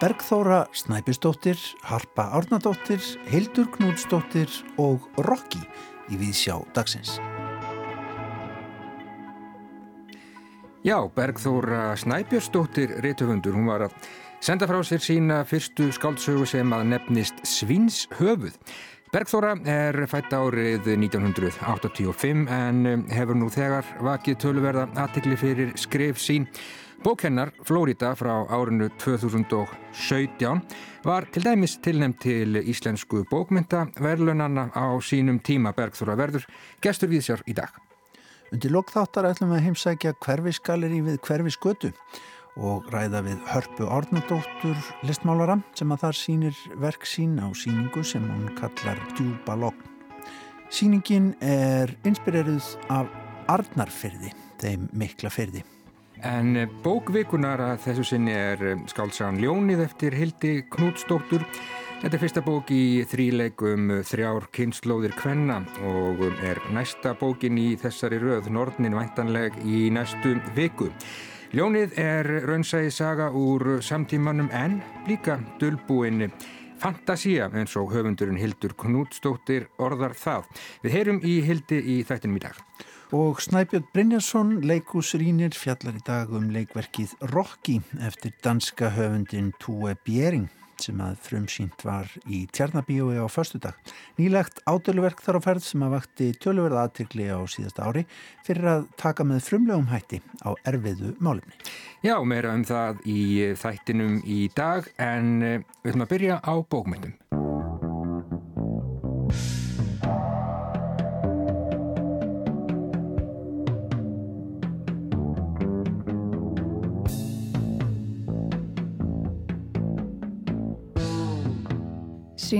Bergþóra Snæpistóttir, Harpa Árnadóttir, Hildur Knúdsdóttir og Rokki í Víðsjá dagsins. Já, Bergþóra Snæbjörnsdóttir réttufundur, hún var að senda frá sér sína fyrstu skáldsögu sem að nefnist Svins höfuð. Bergþóra er fætt árið 1985 en hefur nú þegar vakið töluverða aðtikli fyrir skrif sín. Bókennar Flórida frá árinu 2017 var til dæmis tilnæmt til íslensku bókmynda verðlunanna á sínum tíma Bergþóra verður gestur við sér í dag. Undir lokþáttar ætlum við að heimsækja hverfisgaleri við hverfisgötu og ræða við Hörpu Árnadóttur listmálara sem að þar sínir verk sín á síningu sem hún kallar Djúba Logn. Síningin er inspireruð af Arnarfyrði, þeim mikla fyrði. En bókvikunar að þessu sinni er skálsagan Ljónið eftir Hildi Knútsdóttur Þetta er fyrsta bók í þríleikum þrjár kynnslóðir kvenna og er næsta bókin í þessari röð Nordnin væntanleg í næstu viku. Ljónið er raunsæði saga úr samtímanum en líka dölbúin fantasía eins og höfundurinn Hildur Knútsdóttir orðar það. Við heyrum í Hildi í þættinum í dag. Og Snæbjörn Brynjarsson, leikúsrýnir, fjallar í dag um leikverkið Rokki eftir danska höfundin Tue Bjering sem að frumsýnt var í Tjarnabíói á förstu dag. Nýlegt átöluverk þar á ferð sem að vakti töluverða aðtryggli á síðasta ári fyrir að taka með frumlegum hætti á erfiðu málumni. Já, meira um það í þættinum í dag en eh, við höfum að byrja á bókmyndum.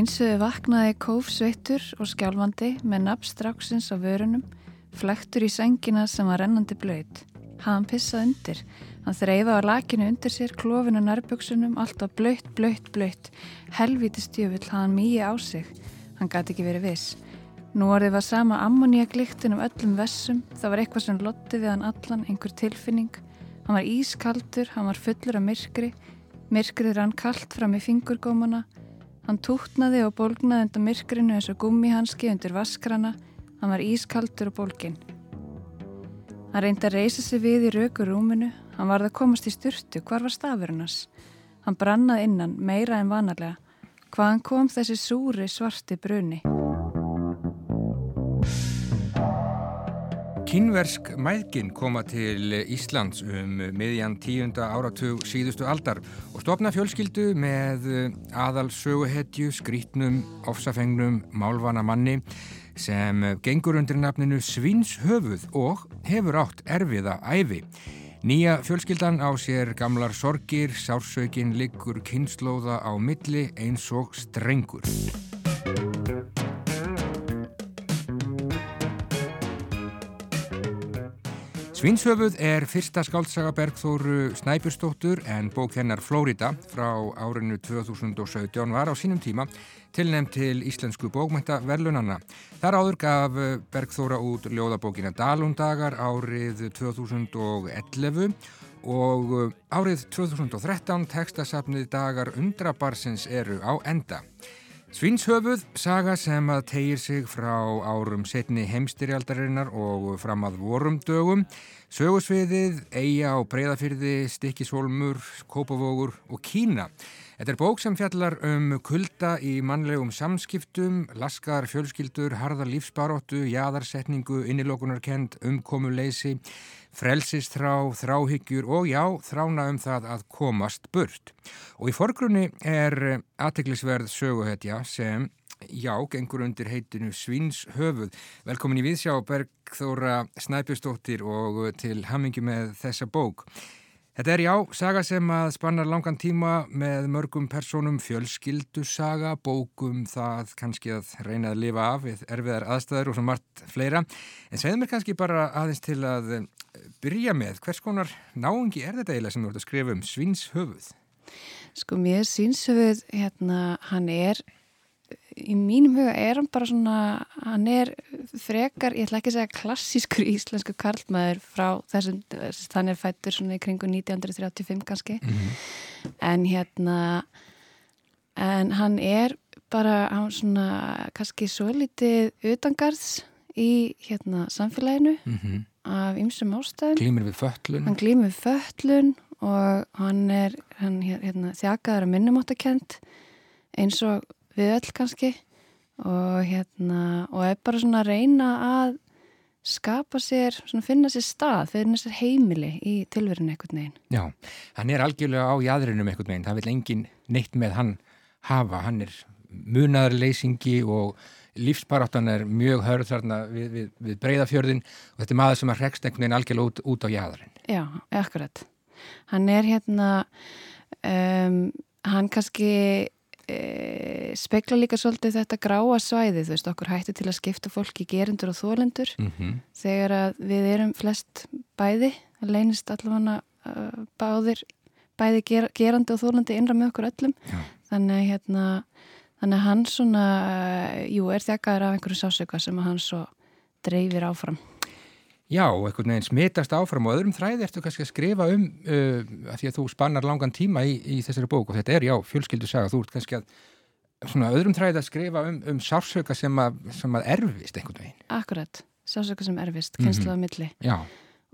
Svínsöðu vaknaði kófsveittur og skjálfandi með nafnstráksins á vörunum, flektur í sengina sem var rennandi blöyt. Hann pissaði undir. Hann þreyfa á lakinu undir sér, klófinu nærböksunum, alltaf blöyt, blöyt, blöyt. Helvíti stjöfull hann mýi á sig. Hann gæti ekki verið viss. Nú orðið var sama ammoníaglíktin um öllum vessum. Það var eitthvað sem lotti við hann allan, einhver tilfinning. Hann var ískaldur, hann var fullur af myrkri. Myrkrið rann kallt fram í fingurgómana. Hann tútnaði og bólgnaði undan myrkrinu eins og gummihanski undir vaskrana. Hann var ískaldur og bólgin. Hann reyndi að reysa sig við í raukur rúminu. Hann varði að komast í styrtu. Hvar var stafurinnars? Hann brannaði innan, meira en vanalega. Hvaðan kom þessi súri svarti bruni? Kínversk mæðgin koma til Íslands um miðjan tíunda áratug síðustu aldar og stopna fjölskyldu með aðal söguhetju, skrítnum, ofsafengnum, málvana manni sem gengur undir nafninu Svinshöfuð og hefur átt erfiða æfi. Nýja fjölskyldan á sér gamlar sorgir, sársökin liggur kynnslóða á milli eins og strengur. Svinshöfuð er fyrsta skáldsaga Bergþóru Snæbjörnsdóttur en bók hennar Flórida frá árinu 2017 var á sínum tíma tilnefn til Íslensku bókmænta verðlunanna. Þar áður gaf Bergþóra út ljóðabókina Dalundagar árið 2011 og árið 2013 tekstasafnið dagar undrabarsins eru á enda. Svinshöfuð, saga sem að tegir sig frá árum setni heimstyrjaldarinnar og fram að vorum dögum, sögusviðið, eiga og breyðafyrði, stikkishólmur, kópavógur og kína. Þetta er bók sem fjallar um kulda í mannlegum samskiptum, laskar, fjölskyldur, harðar lífsbaróttu, jæðarsetningu, innilokunarkend, umkomuleysi, frelsisthrá, þráhyggjur og já, þrána um það að komast burt. Og í forgrunni er aðteglisverð söguhetja sem, já, gengur undir heitinu Svins höfuð. Velkomin í Viðsjá, Bergþóra Snæpjustóttir og til hammingi með þessa bók. Þetta er já, saga sem að spannar langan tíma með mörgum personum, fjölskyldusaga, bókum það kannski að reyna að lifa af við erfiðar aðstæður og svo margt fleira. En segðu mér kannski bara aðeins til að byrja með, hvers konar náingi er þetta eiginlega sem þú ert að skrifa um Svinshöfuð? Sko mér Svinshöfuð, hérna, hann er í mínum huga er hann bara svona, hann er frekar, ég ætla ekki að segja klassískur íslensku karlmaður frá þessum, þannig er fættur svona í kringu 1935 kannski mm -hmm. en hérna en hann er bara, hann svona kannski svo litið utangarðs í hérna samfélaginu mm -hmm. af ymsum ástæðum glýmir við föllun hann glýmir við föllun og hann er hann, hérna, þjakaður að minnumáttakent eins og við öll kannski og hérna og er bara svona að reyna að skapa sér, svona finna sér stað finna sér heimili í tilverinu einhvern veginn. Já, hann er algjörlega á jæðrinum einhvern veginn, það vil engin neitt með hann hafa, hann er munaðarleysingi og lífsbaráttan er mjög hörð þarna við, við, við breyðafjörðin og þetta er maður sem að rekst einhvern veginn algjörlega út, út á jæðrin. Já, akkurat. Hann er hérna um, hann kannski e, spekla líka svolítið þetta gráa svæði, þú veist, okkur hætti til að skipta fólk í gerindur og þólendur mm -hmm. þegar að við erum flest bæði, það leynist allavega uh, báðir, bæði ger, gerandi og þólandi innra með okkur öllum Já. þannig að hérna þannig að hann svona, uh, jú, er þjakaður af einhverju sásöka sem að hann svo dreifir áfram Já, eitthvað nefn smitast áfram og öðrum þræði ertu kannski að skrifa um uh, að því að þú spannar langan tíma í, í þessari bók og þetta er, já, fjölskyldu saga, þú ert kannski að svona öðrum þræði að skrifa um, um sársöka sem að, sem að erfist einhvern veginn. Akkurat, sársöka sem erfist, kynslaða mm -hmm. milli. Já.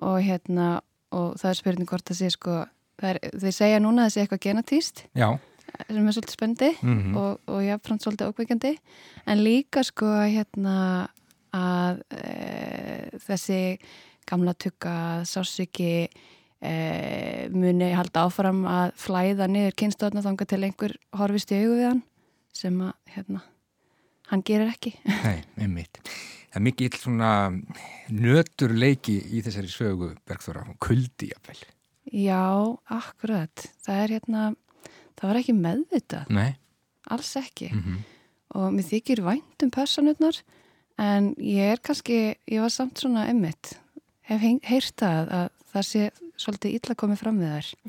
Og hérna, og það er spurning hvort það sé sko, er, þeir segja núna að það sé eitthvað genatíst. Já. Sem er svolítið spendi mm -hmm. og, og jáfnframt svolítið ókveikandi, en líka sko hérna að e, þessi gamla tukka sásiki e, muni halda áfram að flæða niður kynstóðna þanga til einhver horfist í augu við hann sem að hérna, hann gerir ekki. Nei, einmitt. Það er mikið svona nötur leiki í þessari sögu Bergþóra, kuldi jafnvel. Já, akkurat. Það er hérna, það var ekki meðvitað. Nei. Alls ekki. Mm -hmm. og mér þykir vænt um personurnar en ég er kannski, ég var samt svona emmitt, hef heyrt að, að það sé svolítið illa komið fram við þær.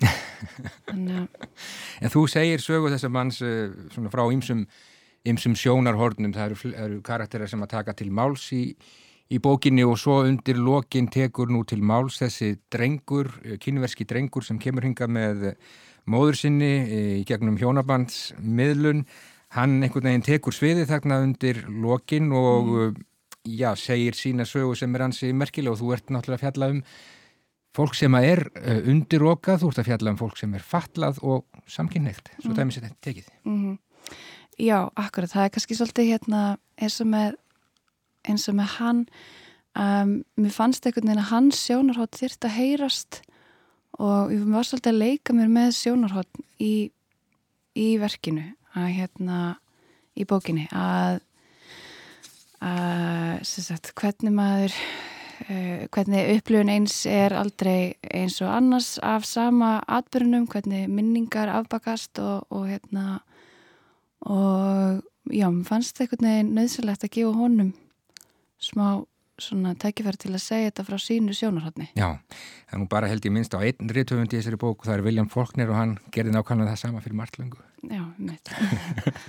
En þú segir sögu þess að manns eh, svona frá ymsum, ymsum sjónarhornum, það eru, eru karakterar sem að taka til máls í, í bókinni og svo undir lokin tekur nú til máls þessi drengur, eh, kynverski drengur sem kemur hinga með móður sinni eh, í gegnum hjónabandsmiðlun hann einhvern veginn tekur sviði þarna undir lokin og mm. já, segir sína sögu sem er hansi merkileg og þú ert náttúrulega að fjalla um fólk sem er uh, undirokað, þú ert að fjalla um fólk sem er fatlað og samkynneitt, svo mm. dæmis þetta tekið. Mm -hmm. Já, akkurat, það er kannski svolítið hérna eins og með, eins og með hann, um, mér fannst einhvern veginn að hans sjónarhótt þýrt að heyrast og ég var svolítið að leika mér með sjónarhótt í, í verkinu að hérna í bókinni að, að sagt, hvernig maður uh, hvernig upplifun eins er aldrei eins og annars af sama atbyrjunum, hvernig minningar afbakast og, og hérna og já, mér fannst það einhvern veginn nöðsilegt að gefa honum smá svona tækifæri til að segja þetta frá sínu sjónarhóttni. Já, það er nú bara held ég minnst á einn rítufundi í þessari bóku, það er William Faulkner og hann gerði nákvæmlega það sama fyrir marglöngu. Já, mitt.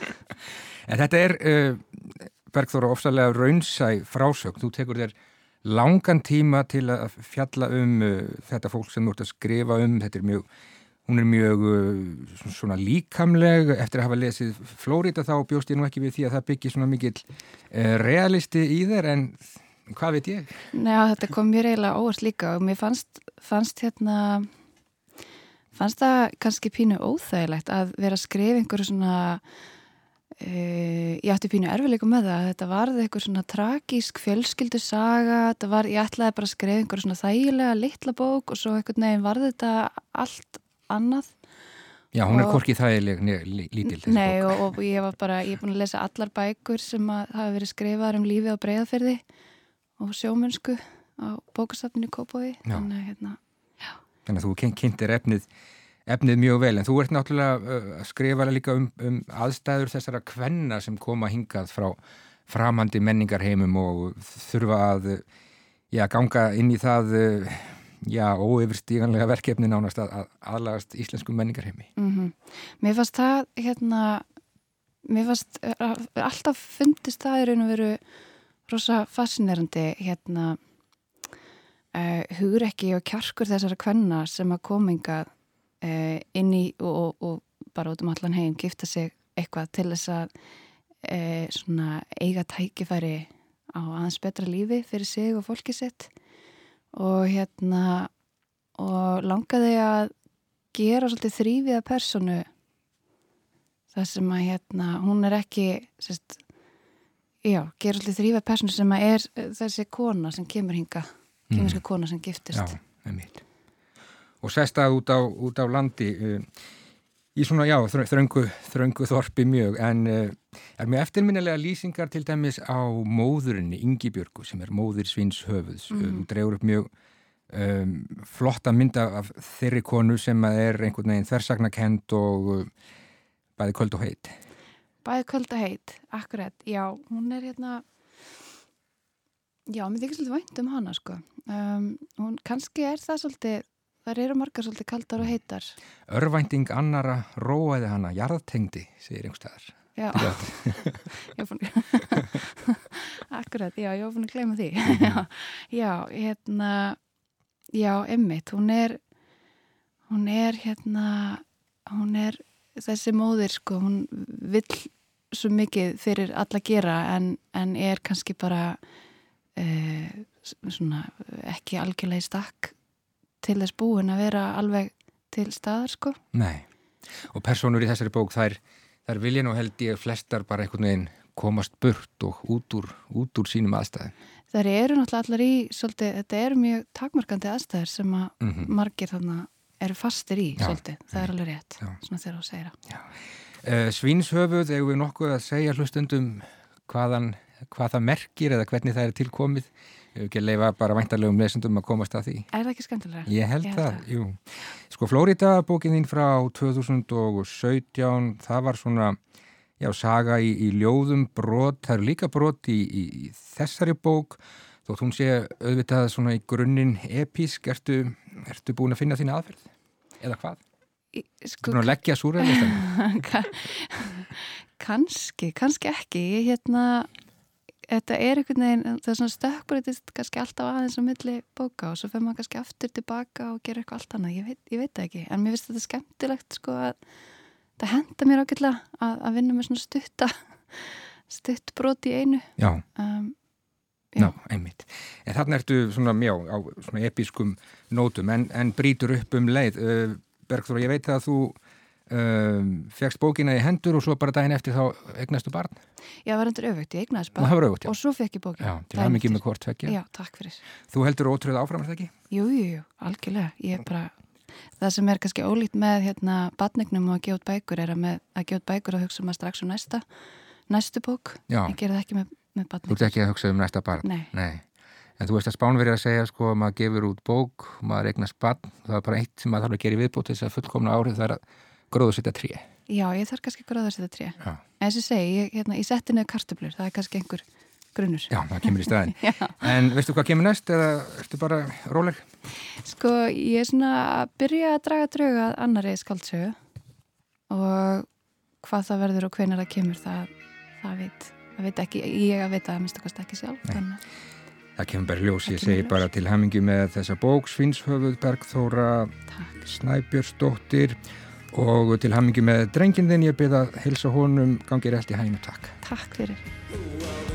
en þetta er, uh, Bergþóra, ofsalega raunsæ frásögn. Þú tekur þér langan tíma til að fjalla um uh, þetta fólk sem þú ert að skrifa um, þetta er mjög Hún er mjög uh, svona líkamleg eftir að hafa lesið Flórida þá bjóst ég nú ekki við því að það byggir svona mikil uh, realisti í þér en hvað veit ég? Nei, þetta kom mér eiginlega óvart líka og mér fannst, fannst hérna fannst það kannski pínu óþægilegt að vera að skrifa einhverju svona uh, ég átti pínu erfileikum með það þetta varði einhver svona tragísk fjölskyldu saga, þetta var, ég ætlaði bara að skrifa einhverju svona þægilega litla bók og svo einhvern veginn varði þetta allt annað. Já, hún er korkið þægileg lítil Nei, og, og ég var bara, ég er búin að lesa allar bækur sem hafa verið skrifaðar um lífið á breyðaferði og sjómönsku á bókastafninu Kópói þannig að hérna Þannig að þú kynntir efnið, efnið mjög vel en þú ert náttúrulega að skrifa líka um, um aðstæður þessara kvenna sem koma hingað frá framandi menningarheimum og þurfa að já, ganga inn í það já, óyfirstíganlega verkefni nánast að, að aðlagast íslensku menningarheimi mm -hmm. Mér fannst það hérna mér fannst alltaf fundist það í raun og veru rosa fascinerandi hérna uh, hugrekki og kjarkur þessara kvenna sem að kominga uh, inn í og, og, og bara út um allan heim gifta sig eitthvað til þess að uh, eiga tækifæri á aðeins betra lífi fyrir sig og fólki sitt. Og hérna og langaði að gera svolítið þrýviða personu það sem að hérna hún er ekki sérst, já, gera svolítið þrýviða personu sem að er þessi kona sem kemur hinga kemurska mm. kona sem giftist. Já, einmitt. Og sestað út á, út á landi uh, í svona, já, þröngu þröngu þorpi mjög en uh, er með eftirminnilega lýsingar til dæmis á móðurinni, Ingi Björgu sem er móður Svins höfuðs. Mm. um, dregur upp mjög um, flotta mynda af þeirri konu sem er einhvern veginn þversagnakend og bæði köld og heit. Bæði köld og heit, akkurat, já, hún er hérna Já, mér þykir svolítið vænt um hana sko. Um, hún kannski er það svolítið, það eru margar svolítið kaldar og heitar. Örvænting annara róaði hana, jarðtengdi, segir einhverstaðar. Já, akkurat, já, ég var búin að gleyma því. Mhm. já, já, hérna, já, Emmitt, hún er, hún er hérna, hún er þessi móðir sko, hún vill svo mikið fyrir alla gera en, en er kannski bara svona, ekki algjörlega í stakk til þess búin að vera alveg til staðar sko. Nei, og personur í þessari bók þær, þær vilja nú held ég flestar bara einhvern veginn komast burt og út úr, út úr sínum aðstæðum. Það eru náttúrulega allar í svolítið, þetta eru mjög takmarkandi aðstæðir sem að mm -hmm. margir þannig eru fastir í Já. svolítið, það er alveg rétt Já. svona þegar þú segir það. Uh, Svínshöfuð, hefur við nokkuð að segja hlustundum hvaðan hvað það merkir eða hvernig það er tilkomið Ég hef ekki að leifa bara væntarlegum lesundum að komast að því. Er það ekki skemmtilega? Ég held, Ég held það, það, jú. Sko, Flórida bókin þín frá 2017, það var svona, já, saga í, í ljóðum brot, það eru líka brot í, í, í þessari bók, þótt hún sé auðvitað svona í grunninn episk, ertu, ertu búin að finna þín aðferð? Eða hvað? Sko, búin að leggja súræðlistan? Kanski, kannski ekki. Ég hérna þetta er einhvern veginn, það er svona stökkbreytist kannski alltaf aðeins á milli bóka og svo fyrir maður kannski aftur tilbaka og gera eitthvað allt annað, ég veit, ég veit ekki en mér finnst þetta skemmtilegt sko að það henda mér ákveðlega að, að vinna með svona stutta stutt brot í einu. Já, um, já. Ná, einmitt. En þarna ertu svona mjá á svona episkum nótum en, en brítur upp um leið. Uh, Bergþóra, ég veit að þú um, fegst bókina í hendur og svo bara daginn eftir þá egnastu barn. Já, það var endur auðvögt, ég egnaðist barn öfugt, og svo fekk ég bókina. Já, til það mikið með hvort fekkja Já, takk fyrir. Þú heldur ótrúið áfram, er það ekki? Jú, jú, jú, algjörlega. Ég er bara, það sem er kannski ólít með hérna badnignum og að gefa út bækur er að, með, að gefa út bækur og hugsa að strax um næsta næstu bók, Já. ég ger það ekki með, með badnignum Þú ert ekki að hugsa um næsta barn? Nei, Nei. En þú veist að spánverið að segja sko að maður gefur út bók, maður eignast barn, það er bara eitt sem maður þarf að gera í viðbót þess að fullkomna árið það er að gróðsetta trí. Já, ég þarf kannski gróðsetta trí. En þess að segja, ég, hérna, ég setti neðu kartublur, það er kannski einhver grunnur. Já, það kemur í staðin. en veistu hvað kemur næst eða ertu bara róleg? Sko, ég er svona að byrja að draga drauga annari skaldsögu og hvað það verður og hvenar það kemur, það, það veit, það veit ekki, ég að veit að minnst okkast ekki sjálf. Það kemur bara ljós, ég segi bara til hamingi með þessa bók Svinshöfuð Bergþóra Snæbjörnsdóttir og til hamingi með drengin þinn ég byrða að hilsa honum gangið rétt í hæginu, takk. Takk fyrir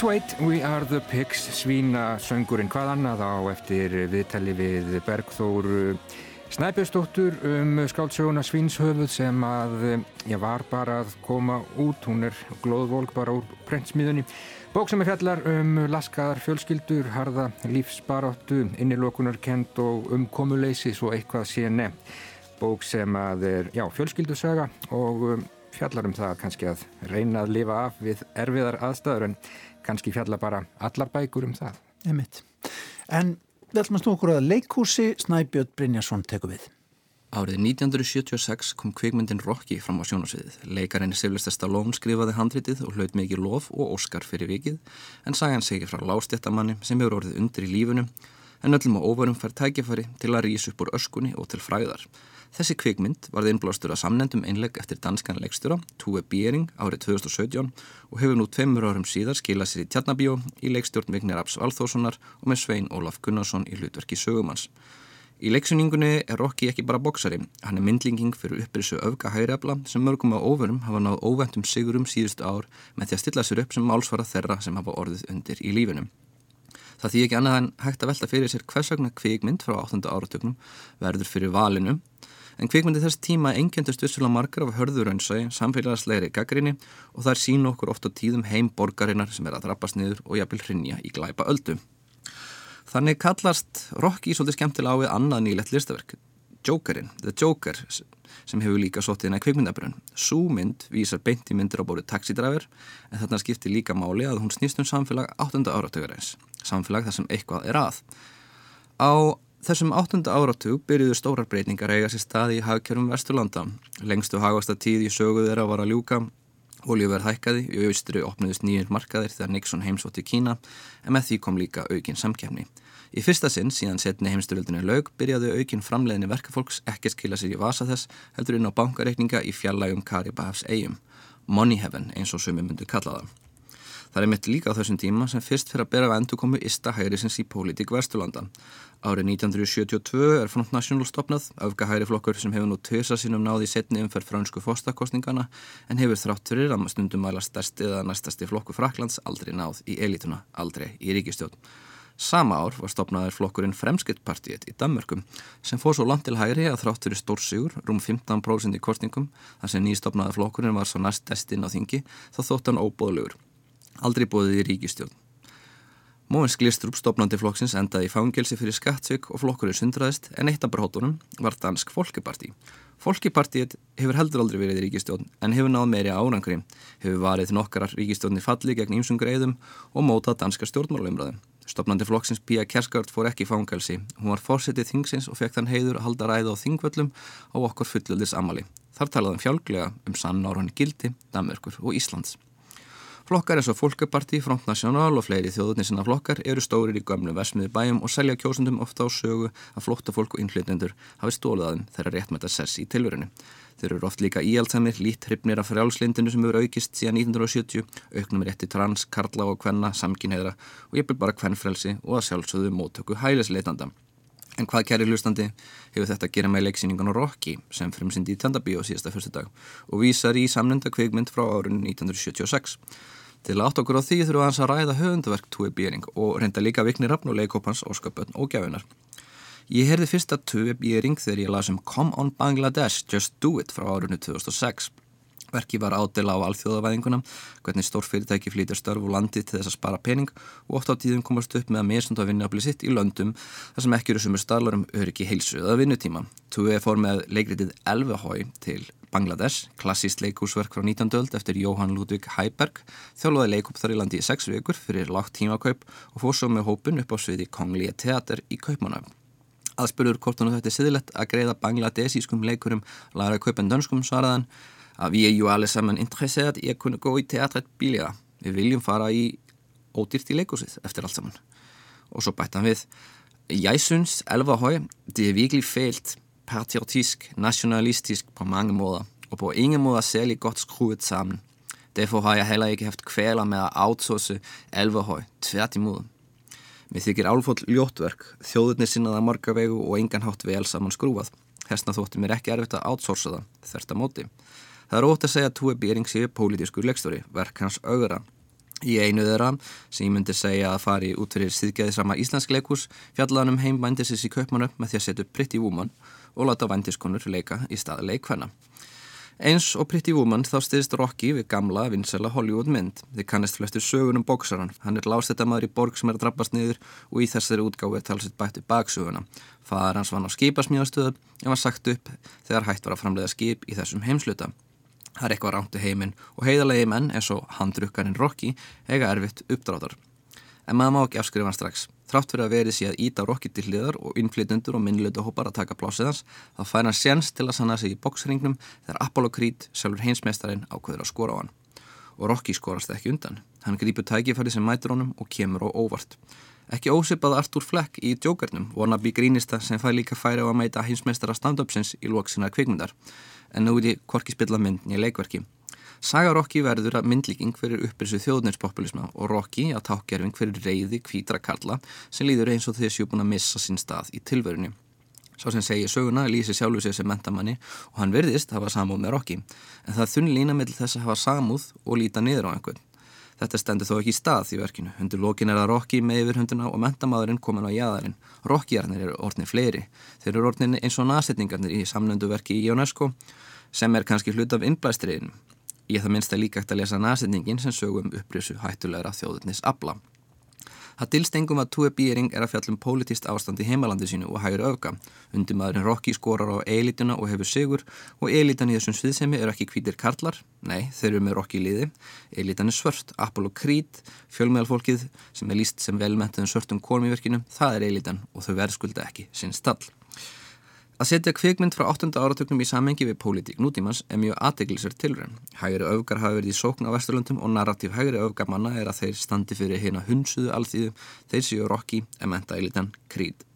Let's wait, we are the pigs, svína söngurinn hvað annað á eftir viðtali við Bergþór Snæbjörnsdóttur um skáldsöguna Svínshöfuð sem að ég var bara að koma út, hún er glóðvolk bara úr prentsmiðunni. Bók sem er fjallar um laskaðar fjölskyldur, harða lífsbaráttu, innilokunarkend og umkomuleysi svo eitthvað sé nefn. Bók sem að er, já, fjölskyldusaga og um, fjallar um það kannski að reyna að lifa af við erfiðar aðstæður en kannski fjalla bara allar bækur um það. Emitt. En við ætlum að snú okkur að leikhúsi Snæbjörn Brynjarsson teku við. Árið 1976 kom kvikmyndin Rocky fram á sjónasviðið. Leikarinn Sivlista Stallone skrifaði handritið og hlaut mikið lof og óskar fyrir vikið en sagan segir frá lástjættamanni sem hefur orðið undir í lífunum en öllum á óvarum fær tækifæri til að rýsa upp úr öskunni og til fræðar. Þessi kvikmynd varði innblástur að samnendum einlegg eftir danskan leikstjóra, Tue Biering, árið 2017 og hefur nú tveimur árum síðar skilað sér í Tjarnabíó í leikstjórn Vignir Abs Valþórssonar og með Svein Ólaf Gunnarsson í hlutverki sögumans. Í leiksuningunni er Rokki ekki bara boksari, hann er myndlinging fyrir upprisu öfga hægrefla sem mörgum á óverum hafa náð óventum sigurum síðustu ár með því að stilla sér upp sem málsvara þeirra sem hafa orðið undir í lífinum. Það þýð ekki annað en hægt að velta fyrir sér hvers vegna kvikmynd frá 8. áratögnum verður fyrir valinu en kvikmyndi þess tíma engjendust vissulega margar af hörðuraunsægi, samfélagslegri gaggrinni og það er sín okkur oft á tíðum heim borgarinnar sem er að drabbast niður og jafnvel hrinja í glæpa öldu. Þannig kallast Rocky svolítið skemmtilega á við annað nýlegt listaverk, Jokerinn, The Joker, sem hefur líka sóttið inn að kvikmyndabrun. Súmynd vísar beint í myndir á bóri taxidræfur en þarna skiptir líka máli að hún snýst um samfélag 8. áratögarins, samfélag þar sem eitthvað er að. Á Þessum áttunda áratug byrjuðu stórar breytingar eiga sér staði í hagkjörum Vesturlanda. Lengstu hagasta tíð í söguð þeirra var að ljúka, oljuverð hækkaði, í austri opniðust nýjir markaðir þegar Nixon heimsótti Kína, en með því kom líka aukin samkefni. Í fyrsta sinn, síðan setni heimsturöldinu laug, byrjaðu aukin framleiðinni verkefólks ekki skila sér í vasa þess, heldur inn á bankareikninga í fjallægum Karibahafs eigum. Money heaven, eins og sumi myndu kallaða. Það er mitt líka á þessum tíma sem fyrst fyrir að bera að endur komu Ista Hærisins í pólitík Vesturlanda. Árið 1972 er Front National stopnað, öfgahæri flokkur sem hefur nú tösa sínum náði í setni umferð fransku fóstakostningana en hefur þrátt fyrir að stundum mæla stærsti eða næstasti flokku Fraklands aldrei náð í elituna, aldrei í ríkistjótt. Sama ár var stopnaður flokkurinn Fremskrittpartiet í Danmörkum sem fór svo land til hægri að þrátt fyrir stórsigur, rúm 15% í kostningum, þar sem nýstopnaður flokkurinn var svo næst destinn á þingi, þá þótt hann óbóðlegur aldrei bóðið í ríkistjón. Móins Glistrup stopnandi flokksins endaði í fangelsi fyrir skattsvík og flokkurinn sundraðist en eitt af brótunum var Dansk Folkeparti. Folkepartiet hefur heldur aldrei verið í ríkistjón en hefur náð meiri árangri, hefur varið nokkarar ríkistjónni falli gegn ímsum greiðum og mótað danska stjórnmálumröðum. Stopnandi flokksins Pia Kersgaard fór ekki í fangelsi. Hún var fórsetið þingsins og fekk þann heiður að halda ræða á þingvöllum á okkur fullöldis amali. Þar talaðum fjálglega um sann áraunni gildi, Danmörkur og Íslands. Flokkar eins og Fólkaparti, Front National og fleiri þjóðunni sinna flokkar eru stórir í gömlu versmiði bæjum og selja kjósundum ofta á sögu að flotta fólk og innflytjendur hafi stólið að þeim þeirra réttmæta sess í tilverinu. Þeir eru oft líka íaldsamir, lít hryfnir af frjálslindinu sem hefur aukist síðan 1970, auknum rétti trans, karla og kvenna, samkynheðra og ég byrð bara kvennfrelsi og að sjálfsögðu móttöku hælisleitanda. En hvað kæri hlustandi hefur þetta að gera með leiksýningan á Rocky sem fremsyndi í Tandabíu á síðasta fyrstu dag og vísar í samnenda kveikmynd frá árunni 1976. Til að átt okkur á því þurfum við hans að ræða höfunduverk Tue Bering og reynda líka vikni rafn og leikópans óskapötn og gjafinar. Ég heyrði fyrst að Tue Bering þegar ég las um Come on Bangladesh, Just Do It frá árunni 2006. Verki var ádela á alþjóðavæðinguna, hvernig stórfyrirtæki flýtir störf og landi til þess að spara pening og oft á tíðum komast upp með að misund að vinna að bli sitt í löndum þar sem ekki eru sumur staðlar um öryggi heilsu eða vinnutíma. Tue fór með leikritið Elvehói til Bangladesh, klassíst leikúsverk frá 19. öld eftir Jóhann Ludvig Heiberg, þjálfaði leikup þar í landi í sex vikur fyrir lágt tímakaup og fór svo með hópun upp á sviði Konglíja Teater í Kaupmannöfn. Aðspurður hvort hann þetta er siðilegt að greiða bangladesískum leikurum lagra kaupen dönskum svaraðan að við er ju alle sammen interesseret í að kunna gå í teatret bílega. Við viljum fara í ódýrt í leikúsið eftir allt saman. Og så bætti hann við Jeg synes Elverhøj, det er virkelig fælt patriotisk, nationalistisk på mange måder, og på ingen måder særlig godt skruet sammen. Derfor har jeg heller ikke haft kvæler med að outsource Elverhøj, tvært imod. Mér þykir álfóll ljóttverk, þjóðurnir sinnaða marga vegu og engan hátt vel saman skrúað. Hersna þótti mér ekki erfitt að outsourca það, þert að móti. Það er ótt að segja að Túi Bering séu pólitískur leikstóri, verk hans augra. Í einu þeirra, sem ég myndi segja að fari út fyrir síðgæðisrama íslensk leikus, fjallaðan um heim vændisins í Kaupmannöf með því að setja upp Pretty Woman og láta vændiskonur leika í staða leikvenna. Eins og Pretty Woman þá stiðist Rocky við gamla vinsela Hollywood mynd. Þið kannist flestur sögunum bóksaran. Hann er lástættamæður í borg sem er að drabbast niður og í þessari útgáfi er talsitt bættu baksöguna. Fadar hans vann á skipasmíðastöðu en var sagt upp þegar hægt var að framleiða skip í þessum heimsluta. Það er eitthvað rántu heiminn og heiðalegi menn eins og handrukkarinn Rocky eiga erfitt uppdráttar. En maður má ekki afskrifa hann strax. Þrátt fyrir að verið sé að íta Rocky til hliðar og innflytundur og minnlötu hópar að taka plásið hans, þá fær hann séns til að sanna sig í boksringnum þegar Apollo Creed, sjálfur heimsmeistarinn, ákveður að skora á hann. Og Rocky skorast ekki undan. Hann grýpur tækifæri sem mætur honum og kemur á óvart. Ekki ósipað Artur Fleck í Joker'num, wannabe grínista sem fær líka færi á að mæta heimsmeistara stand-upsins í lóksinnar kvikmyndar. En nú ég korki spilla mynd nýja leikverki. Saga Rocky verður að myndlíking fyrir upprisu þjóðnærspopulisma og Rocky að tákgerfing fyrir reyði kvítra kalla sem líður eins og þessi búin að missa sín stað í tilverunni. Sá sem segir söguna lýsi sjálfu sig sem mentamanni og hann verðist hafa samúð með Rocky en það þunn lína með þess að hafa samúð og líta niður á einhvern. Þetta stendur þó ekki í stað í verkinu. Hundur lokin er að Rocky með yfir hunduna og mentamadurinn komin á jæðarinn. Rockyarnir eru orðnir fleiri. Þeir eru orðnir eins og nasetningarnir í samnöndu verki í UNESCO sem er kannski hlut af innblæstriðin. Ég það minnst að líka eftir að lesa nasetningin sem sögum upprisu hættulegra þjóðurnis abla. Það dilstengum að Tue Bíring er að fjallum politist ástand í heimalandi sínu og hægur öfka. Undimaðurinn Rocky skorar á elituna og hefur sigur og elitan í þessum sviðsemi eru ekki hvítir karlar. Nei, þeir eru með Rocky liði. Elitan er svört, Apollo Creed, fjölmeðalfólkið sem er líst sem velmæntuðum svörtum korm í verkinu, það er elitan og þau verðskulda ekki sinn stall. Að setja kvikmynd frá 8. áratöknum í samengi við pólitík nútímans er mjög aðdeglisverð tilrönd. Hægri öfgar hafa verið í sókn á Vesturlundum og narratív hægri öfgar manna er að þeir standi fyrir hérna hunsuðu alþýðu, þeir séu Rocky, Ementa Elitan, Creed.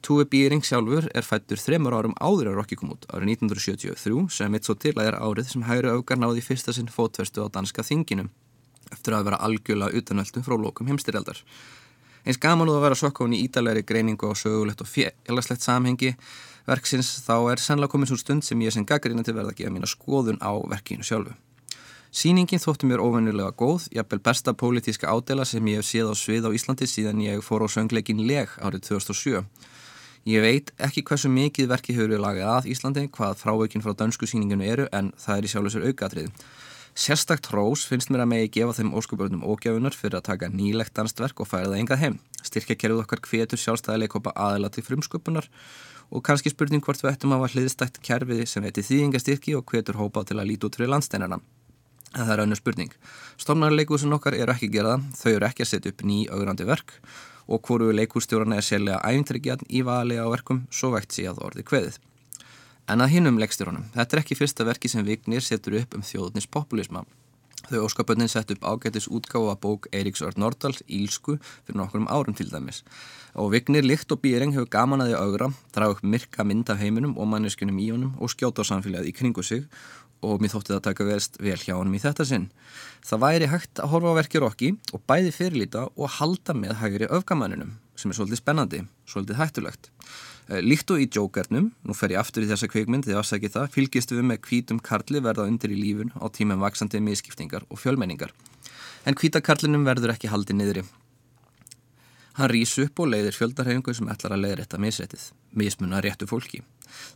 Túi Býring sjálfur er fættur þremur árum áður að Rocky kom út árið 1973 sem mitt svo til að er árið sem hægri öfgar náði fyrsta sinn fótverstu á danska þinginum eftir að vera algjörlega utanvöldum frá lókum heimstyrjaldar. Eins gaman úr að vera sokkofn í ídalegri greiningu á sögulegt og félagslegt samhengi verksins þá er sannlega komin svo stund sem ég sem gaggarinn til verða að gefa mína skoðun á verkinu sjálfu. Sýningin þóttu mér óvennulega góð, jafnvel besta pólitíska ádela sem ég hef séð á svið á Íslandi síðan ég fór á söngleikin leg árið 2007. Ég veit ekki hversu mikið verki hefur við lagið að Íslandi, hvað fráveikinn frá dönsku sýninginu eru, en það er í sjálf þessar aukatrið. Sérstakt hrós finnst mér að megi gefa þeim óskubörnum ógjafunar fyrir að taka nýlegt danstverk og færa það engað heim. Styrkja kerfið okkar hvetur sjálfstæðileikopa aðela til frumsköpunar og kannski spurning hvort við ættum að hafa hliðstætt kerfið sem heiti þýðingastyrki og hvetur hópa til að líti út fyrir landsteinarna. En það er önnur spurning. Stofnarleikusin okkar eru ekki gerða, þau eru ekki að setja upp ný augrandi verk og hvoru leikustjórarna er sérlega æfintryggjart í vali á verkum svo vekt síðan orði kveðið. En að hinnum leikstjórunum, þetta er ekki fyrsta verki sem Vignir setur upp um þjóðnins populisma. Þau óskapöndin sett upp ágætis útgáfa bók Eiríks Örd Nordal, Ílsku, fyrir nokkur um árum til dæmis. Og Vignir Licht og Býring hefur gaman að því augra, draga upp myrka mynd af heiminum og manneskunum í honum og skjóta á samfélagið í kringu sig og mér þótti það að taka verst vel hjá honum í þetta sinn. Það væri hægt að horfa á verkið Rokki og bæði fyrirlita og halda með hægri öfgamannunum sem er svolítið spennandi, svolítið hættulegt. Eh, líkt og í Jokernum, nú fer ég aftur í þessa kveikmynd þegar ásækja það, fylgist við með hvítum karli verða undir í lífun á tímum vaksandi miskiptingar og fjölmenningar. En hvítakarlinum verður ekki haldið niðri. Hann rýs upp og leiðir fjöldarhefingu sem ætlar að leiðir þetta misrættið, mismunna réttu fólki.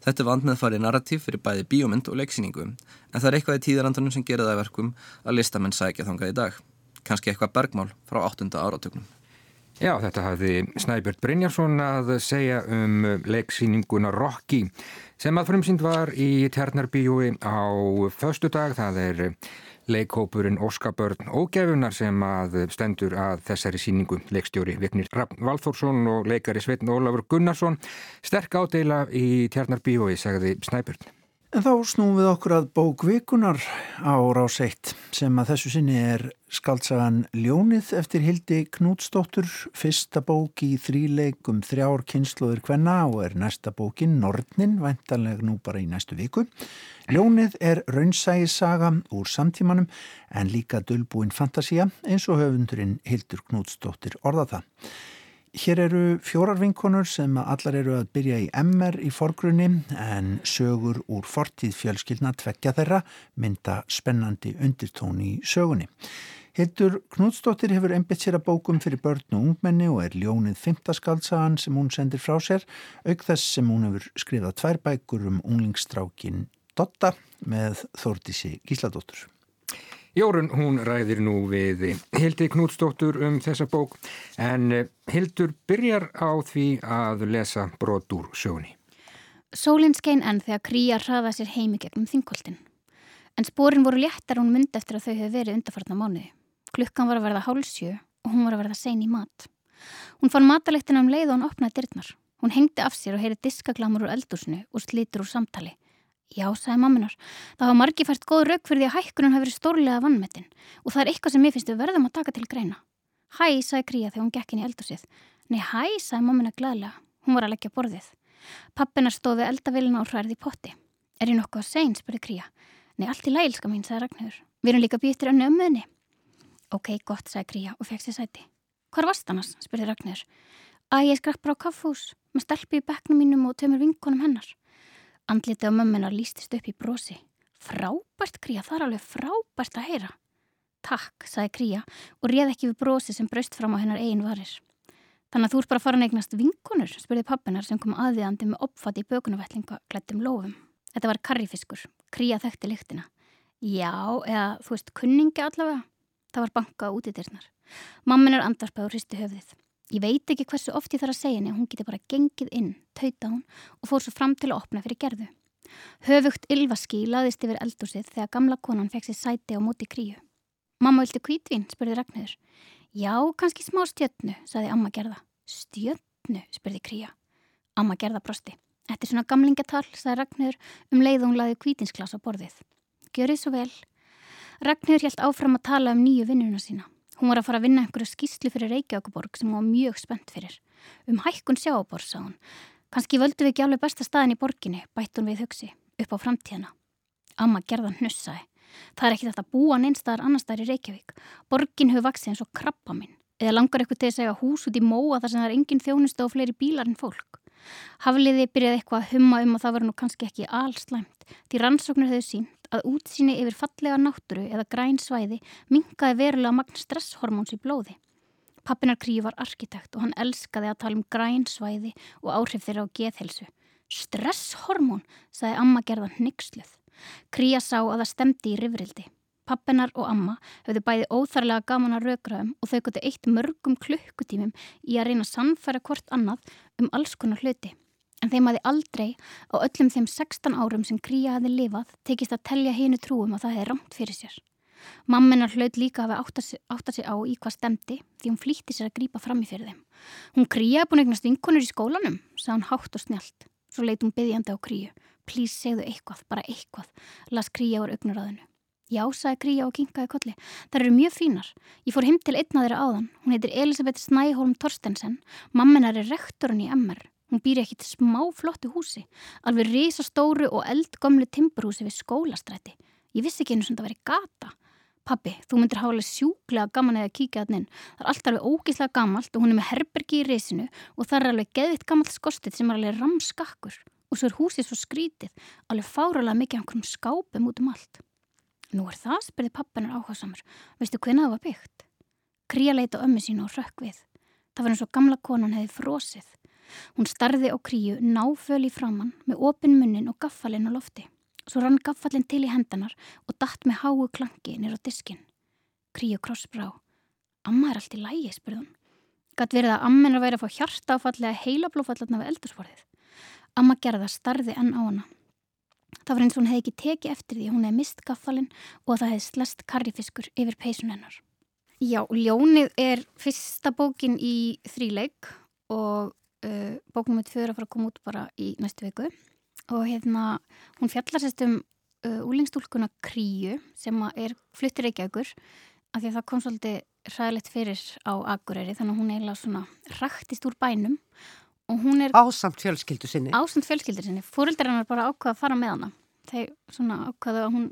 Þetta er vand með farið narrativ fyrir bæði bíómynd og leiksýningu, en það er eitthvað í tíðarandunum sem gera það verkum að listamenn sækja þangað í dag. Kanski eitthvað bergmál frá 8. áratöknum. Já, þetta hafði Snæbjörn Brynjarsson að segja um leiksýninguna Rocky sem að frumsýnd var í Tjarnarbíjói á förstu dag. Það er leikhópurinn Óskabörn Ógefunar sem að stendur að þessari síningu leikstjóri Vignir Raffn Valþórsson og leikari Sveitn Ólafur Gunnarsson. Sterk ádela í Tjarnarbíjói, segði Snæbjörn. En þá snúum við okkur að bókvikunar á rás 1 sem að þessu sinni er skaldsagan Ljónið eftir Hildi Knútsdóttur, fyrsta bók í þríleik um þrjár kynsluður hvenna og er næsta bókin Nordnin, væntanleg nú bara í næstu viku. Ljónið er raunsægisaga úr samtímanum en líka dölbúin fantasia eins og höfundurinn Hildur Knútsdóttir orða það. Hér eru fjórar vinkonur sem allar eru að byrja í MR í forgrunni en sögur úr fortíð fjölskyldna tveggja þeirra mynda spennandi undirtón í sögunni. Hildur Knútsdóttir hefur einbitt sér að bókum fyrir börn og ungmenni og er ljónið fymtaskaldsagan sem hún sendir frá sér, auk þess sem hún hefur skrifað tvær bækur um unglingstrákin Dotta með Þórdísi Gísladóttur. Jórun, hún ræðir nú við Hildi Knútsdóttur um þessa bók en eh, Hildur byrjar á því að lesa brot úr sjóni. Sólinn skein enn þegar kríja hraða sér heimi gegnum þingkoltin. En spórin voru léttar hún mynd eftir að þau hefur verið undarfarnar mánuði. Klukkan var að verða hálsjö og hún var að verða sein í mat. Hún fann matalegtina um leið og hún opnaði dyrnar. Hún hengdi af sér og heyri diskaglamur úr eldúsinu og slítur úr samtali. Já, sagði mamminar, það hafa margi fært góð rauk fyrir því að hækkunum verið stórlega vannmetinn og það er eitthvað sem ég finnst við verðum að taka til greina. Hæ, sagði Kría þegar hún gekk inn í eldúsið. Nei, hæ, sagði mammina glæðilega. Hún var að leggja borðið. Pappinar stóði eldavilina og hrærði í potti. Er ég nokkuð að segn, spurði Kría. Nei, allt í lælska mín, sagði Ragnhjör. Við erum líka býttir önnu ömmuðni. Ok, gott, sagði Kría og fekk sér sæti. Hvar varst annars? spurði Ragnar. Æ, ég skrapp bara á kaffhús, með stelpi í bekknum mínum og tömur vinkonum hennar. Andliti á mömmunar lístist upp í brosi. Frábært, Kría, það er alveg frábært að heyra. Takk, sagði Kría og réð ekki við brosi sem braust fram á hennar eigin varir. Þannig að þú ert bara að fara að negnast vinkonur, spurði pappinar sem kom aðviðandi með opfati í bökunavellinga klættum lofum. Þetta var karrifiskur, Kría þekkti lyktina. Já, eða þú veist, kunningi allavega. Það var banka út í dyrnar. Mammin er andarpað og hristi höfðið. Ég veit ekki hversu oft ég þarf að segja henni að hún geti bara gengið inn, tauta hún og fór svo fram til að opna fyrir gerðu. Höfugt ylvaski laðist yfir eldúsið þegar gamla konan fekk sér sæti á móti kríu. Mamma vilti kvítvin, spurði Ragnhjör. Já, kannski smá stjötnu, saði amma gerða. Stjötnu, spurði kríja. Amma gerða brosti. Þetta er svona gamlingatal, saði Ragnhjör um leið og hún laði kvítinsglas á borðið. Gjörið svo vel, Ragnhjör helt áfram að tala um nýju vinnuna sína. Hún var að fara að vinna einhverju skýslu fyrir Reykjavíkuborg sem hún var mjög spennt fyrir. Um hækkun sjáaborg, sá hún. Kanski völdu við ekki alveg besta staðin í borginni, bætt hún við hugsi, upp á framtíðana. Amma gerðan hnussaði. Það er ekki þetta búan einstaðar annar staðar í Reykjavík. Borgin hefur vaksið eins og krabba minn. Eða langar eitthvað til að segja hús út í móa þar sem það er engin þjónustu og fleiri bílar en fólk. Hafliði byrjaði eitthvað að humma um að það var nú kannski ekki allslæmt því rannsóknir hefur sínt að útsýni yfir fallega nátturu eða græn svæði minkaði verulega magn stresshormóns í blóði. Pappinar Krí var arkitekt og hann elskaði að tala um græn svæði og áhrif þeirra á geðhelsu. Stresshormón, sagði amma gerðan nixluð. Kría sá að það stemdi í rifrildi. Pappinar og amma höfðu bæði óþarlega gaman að raugraðum og þau gotið eitt mörgum klukkutímum í að reyna að sannfæra hvort annað um alls konar hluti. En þeim aði aldrei á öllum þeim 16 árum sem Kría hafi lifað tekist að telja hínu trúum að það hefði rámt fyrir sér. Mamminar hlaut líka að hafa átta sig á í hvað stemdi því hún flýtti sér að grípa fram í fyrir þeim. Hún Kría er búin eignast vinkonur í skólanum, sagði hún hátt og snjált. Svo leit hún byggjandi á Kríu. Plís segðu eitthvað, bara eitthvað, las Kría úr augnaráðinu. Já, sagði Kríja og kinkaði kolli. Það eru mjög fínar. Ég fór heim til einna þeirra áðan. Hún heitir Elisabeth Snæholm Torstensen. Mamminar er rektorinn í MR. Hún býr ekki til smá flottu húsi. Alveg risastóru og eldgömlu timburhúsi við skólastræti. Ég vissi ekki einu sem það væri gata. Pabbi, þú myndir alveg sjúklega gaman eða kíkja hann inn. Það er alltaf alveg ógíslega gamalt og hún er með herbergi í risinu og það er alveg geðvitt gamalt skostið sem er alveg ramskakkur. Og svo er húsið svo skrítið, alveg fáralega mikið einhverjum skápum út um allt. Nú er það, spurði pappanar áhersamur. Veistu hvernig það var byggt? Kría leita ömmu sínu og rökk við. Það var eins og gamla konan hefði frosið. Hún starði á kríu náföl í framann með opin munnin og gaffalinn á lofti. Svo rann gaffalinn til í hendanar og datt með háu klangi nýra á diskin. Kríu krossbrá. Amma er allt í lægi, spurði hún. Gatt verið að ammenar væri að fá hjarta áfallega heila blófallatna við eldursporðið. Amma gerða starði enn á hana. Það var eins og hún hefði ekki tekið eftir því að hún hefði mist gaffalinn og það hefði slest karrifiskur yfir peysun hennar. Já, Ljónið er fyrsta bókin í þríleik og uh, bóknum er tvöður að fara að koma út bara í næstu viku. Og hérna hún fjallar sérst um uh, úlingstúlkuna Kríu sem er fluttir Reykjavíkur af því að það kom svolítið ræðilegt fyrir á Akureyri þannig að hún eiginlega svona rættist úr bænum. Ásamt fjölskyldu sinni. Ásamt fjölskyldu sinni, fóröldar hennar bara ákvaða að fara með hana. Þeir svona ákvaða að hún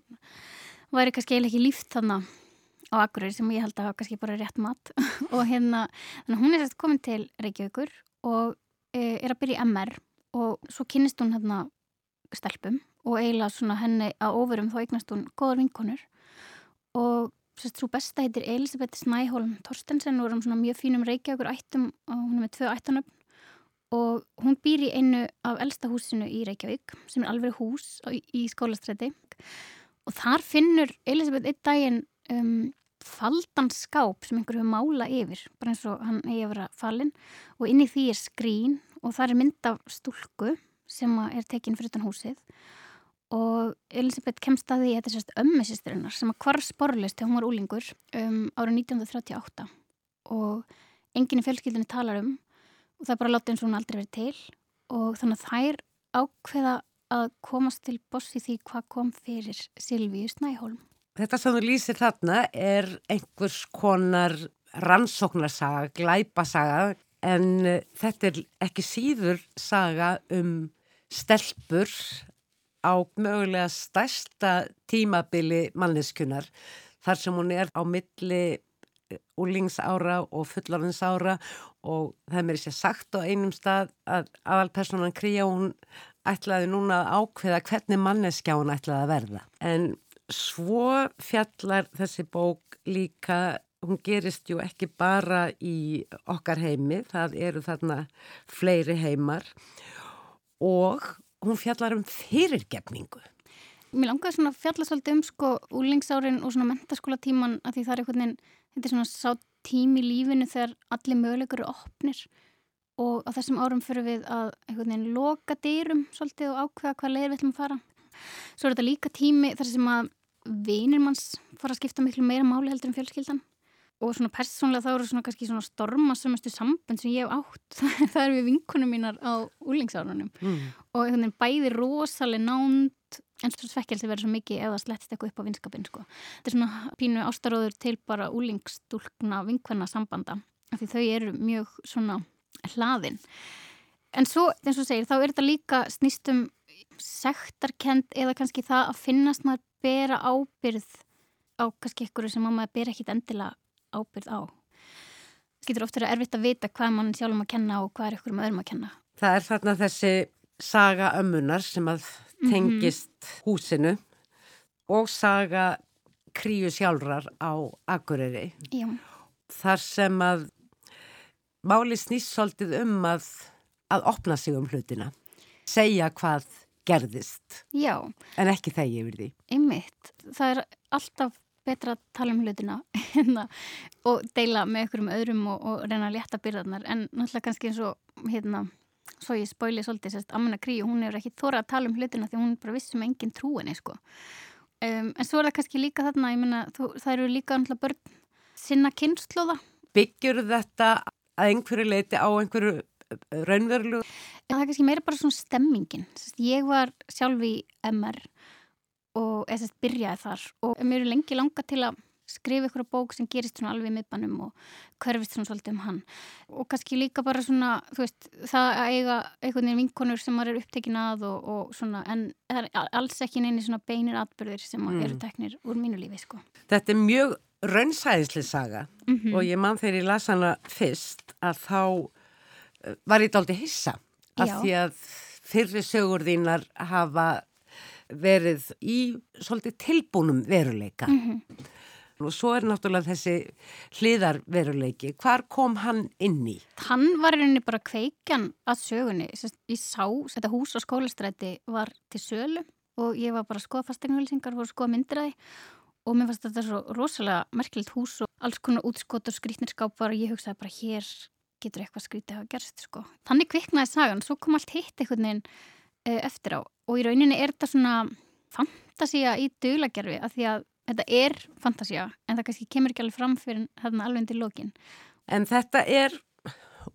væri kannski eiginlega ekki líft þannig á Akureyri sem ég held að hafa kannski bara rétt mat. Og hérna, hún er sérst komin til Reykjavíkur og er að byrja í MR og svo kynist hún hérna stelpum og eiginlega svona henni að ofurum þá eignast hún góðar vinkonur. Og sérst svo besta heitir Elisabeth Snæholm Torstensen og er um svona mjög fínum reykjagur ættum og hún er með tvö ættanöfn og hún býr í einu af elsta húsinu í Reykjavík sem er alveg hús í skólastræti og þar finnur Elisabeth einn daginn um, faldan skáp sem einhver hefur mála yfir bara eins og hann hegi að vera falin og inn í því er skrín og það er mynd af stúlku sem er tekinn fyrir utan húsið. Og Elisabeth kemst að því að þetta sérst ömmisistrinnar sem að hvar sporlist þegar hún var úlingur um, árið 1938 og enginn í fjölskyldinni talar um og það er bara látið eins og hún aldrei verið til. Og þannig að þær ákveða að komast til bossi því hvað kom fyrir Silvíu Snæholm. Þetta sem þú lýsir þarna er einhvers konar rannsóknarsaga, glæpasaga en þetta er ekki síður saga um stelpur á mögulega stærsta tímabili manneskunar þar sem hún er á milli úlingsára og fullorðinsára og það er mér sér sagt á einum stað að aðalpersonan Kríja hún ætlaði núna að ákveða hvernig manneskja hún ætlaði að verða. En svo fjallar þessi bók líka, hún gerist ju ekki bara í okkar heimi, það eru þarna fleiri heimar og hún fjallar um fyrirgefningu. Mér langaði svona að fjalla svolítið um sko úlingsárin og svona mentaskóla tíman að því það er einhvern veginn, þetta er svona sá tím í lífinu þegar allir mögulegur eru opnir og á þessum árum fyrir við að einhvern veginn loka dýrum svolítið og ákveða hvað leir við ætlum að fara. Svo er þetta líka tími þar sem að vinir manns fara að skipta miklu meira máli heldur en fjölskyldan og svona persónlega þá eru svona kannski svona stormasumustu sambund sem ég hef átt það eru við vinkunum mínar á úlingsárunum mm. og einhvern veginn bæði rosalega nánd en svo svekkelsi verður svo mikið það slettist eitthvað upp á vinskapin sko. þetta er svona pínu ástaróður til bara úlingstúlkna vinkvenna sambanda af því þau eru mjög svona hlaðin en svo, eins og segir, þá er þetta líka snýstum sektarkend eða kannski það að finnast maður bera ábyrð á kannski einhverju sem maður ber ekkit endilega ábyrð á. Það getur ofta verið erfitt að vita hvað mann sjálfum að kenna og hvað er ykkur um öðrum að kenna. Það er þarna þessi saga ömmunar sem að mhm. tengist mm -hmm. húsinu og saga kríu sjálfrar á Akureyri. Já. Þar sem að máli snýst svolítið um að, að opna sig um hlutina. Segja hvað gerðist. Já. En ekki þegi yfir því. Einmitt. Það er alltaf betra að tala um hlutina hérna, og deila með ykkur um öðrum og, og reyna að létta byrðarnar en náttúrulega kannski eins og hérna, svo ég spóili svolítið sérst Amina Krí og hún hefur ekki þóra að tala um hlutina því hún bara vissum engin trúinni sko. um, en svo er það kannski líka þarna myna, þú, það eru líka náttúrulega börn sinna kynnslóða Byggjur þetta að einhverju leiti á einhverju raunverlu? Það er kannski meira bara svona stemmingin ég var sjálf í MR og eða þess að byrjaði þar og mér er lengi langa til að skrifa ykkur á bók sem gerist svona alveg í miðbannum og hverfist svona svolítið um hann og kannski líka bara svona veist, það að eiga einhvern veginn vinkonur sem maður er upptekin að og, og svona, en það er alls ekki neini svona beinir atbyrðir sem mm. eru teknir úr mínu lífi, sko. Þetta er mjög raunsæðislega saga mm -hmm. og ég mann þegar ég las hana fyrst að þá var ég daldi hissa af því að fyrri sögur þínar hafa verið í svolítið tilbúnum veruleika. Mm -hmm. og svo er náttúrulega þessi hliðar veruleiki hvar kom hann inn í? Hann var reyni bara kveikjan að sögunni. Ég sá, þetta hús á skólastræti var til sölu og ég var bara að skoða fastegnulsingar og skoða myndiræði og mér fannst þetta svo rosalega merkilegt hús og alls konar útskot og skrítnirskáp var og ég hugsaði bara hér getur eitthvað skrítið að gerst sko. Þannig kviknaði sagan, svo kom allt hitt einhvern veginn Eh, eftir á og í rauninni er þetta svona fantasía í döglagerfi af því að þetta er fantasía en það kannski kemur ekki alveg fram fyrir þarna alveg til lokin. En þetta er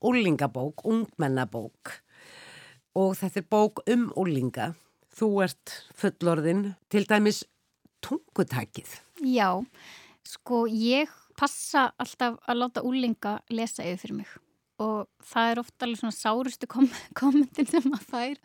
úlingabók, ungmennabók og þetta er bók um úlinga. Þú ert fullorðin til dæmis tungutækið. Já, sko ég passa alltaf að láta úlinga lesa yfir fyrir mig og það er ofta alveg svona sárustu kom kommentin sem maður fær.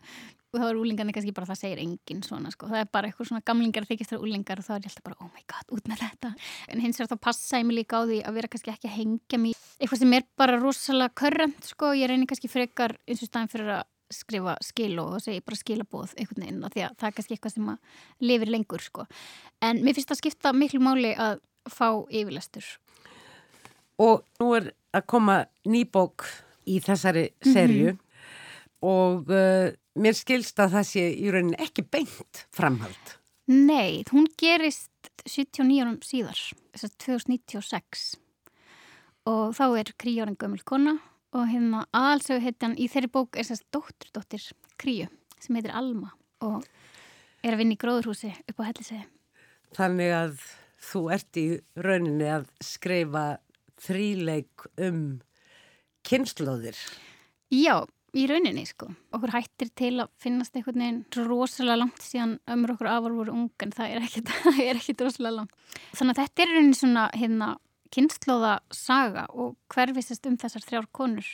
Og þá er úlingarnir kannski bara það segir enginn svona sko, það er bara eitthvað svona gamlingar þykist þar úlingar og þá er ég alltaf bara oh my god, út með þetta. En hins vegar þá passa ég mig líka á því að vera kannski ekki að hengja mér eitthvað sem er bara rosalega körrent sko, ég reynir kannski frekar eins og staðin fyrir að skrifa skil og ég bara skilabóð einhvern veginn og því að það er kannski eitthvað sem að lifir lengur sko. En mér finnst það að skipta miklu máli að fá yfirlestur. Og nú er að koma nýbók í þessari serju mm -hmm. og uh, mér skilst að það sé í rauninni ekki beint framhald. Nei, hún gerist 79 árum síðar, þess að 2096 og þá er Kríjórin Gömul Kona og hérna aðalsögu heitan í þeirri bók er þess að dóttur, dóttir Kríu sem heitir Alma og er að vinna í gróðurhúsi upp á hellisegi. Þannig að þú ert í rauninni að skreifa þríleik um kynnslóðir. Já, í rauninni sko. Okkur hættir til að finnast einhvern veginn rosalega langt síðan ömur okkur afar voru ung en það er ekkit, ekkit rosalega langt. Þannig að þetta er rauninni svona hérna kynnslóða saga og hverfisast um þessar þrjár konur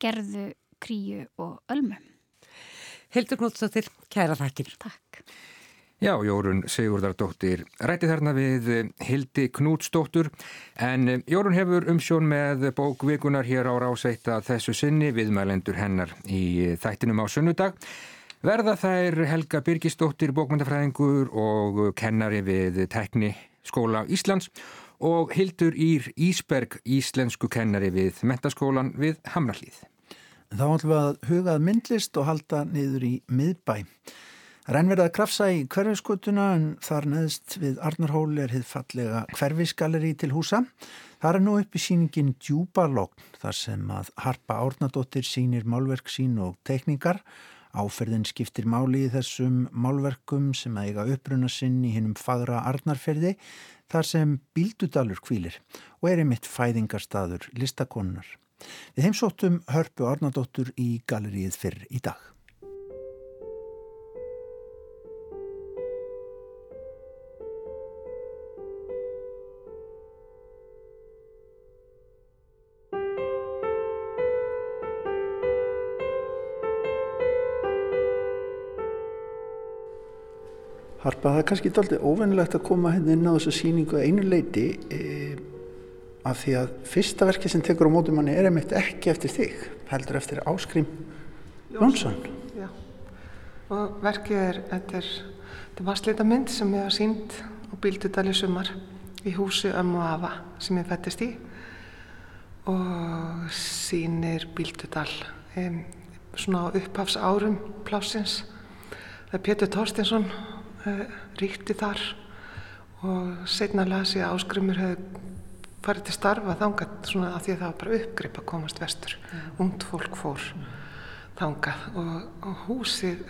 gerðu, kríu og ölmu. Hildur Knútsdóttir, kæra þakkir. Takk. Já, Jórun Sigurdardóttir rætti þarna við Hildi Knútsdóttur en Jórun hefur umsjón með bókvikunar hér á rásveita þessu sinni viðmælendur hennar í þættinum á sunnudag. Verða þær Helga Birgisdóttir bókmyndafræðingur og kennari við tekni skóla Íslands og Hildur Ír Ísberg íslensku kennari við mentaskólan við Hamrallíð. Þá ætlum við að hugað myndlist og halda niður í miðbæ. Rænverða krafsa í hverfiskutuna en þar neðst við Arnarhóli er hitt fallega hverfisgalleri til húsa. Það er nú upp í síningin Djúbalogn þar sem að Harpa Árnadóttir sínir málverk sín og teikningar. Áferðin skiptir máli í þessum málverkum sem að eiga uppruna sinn í hinnum fagra Arnarferði þar sem Bíldudalur kvílir og er einmitt fæðingarstaður listakonunar. Við heimsóttum Hörpu Arnardóttur í gallerið fyrr í dag. Það er kannski alltaf óvennilegt að koma hérna inn á þessu síningu að einu leiti e af því að fyrsta verki sem tekur á mótum manni er einmitt ekki eftir þig heldur eftir Áskrím Jónsson. Já, og verkið er þetta er, er vasleita mynd sem ég hafa sínt á Bíldudal í sumar í húsi Ömmu Afa sem ég fættist í og sínir Bíldudal um, svona á upphafs árum plásins það er Pétur Tórstinsson ríkti þar og setna las ég að Áskrimur hefði farið til starfa þangað svona að því að það var bara uppgrip að komast vestur mm. ungt fólk fór mm. þangað og, og húsið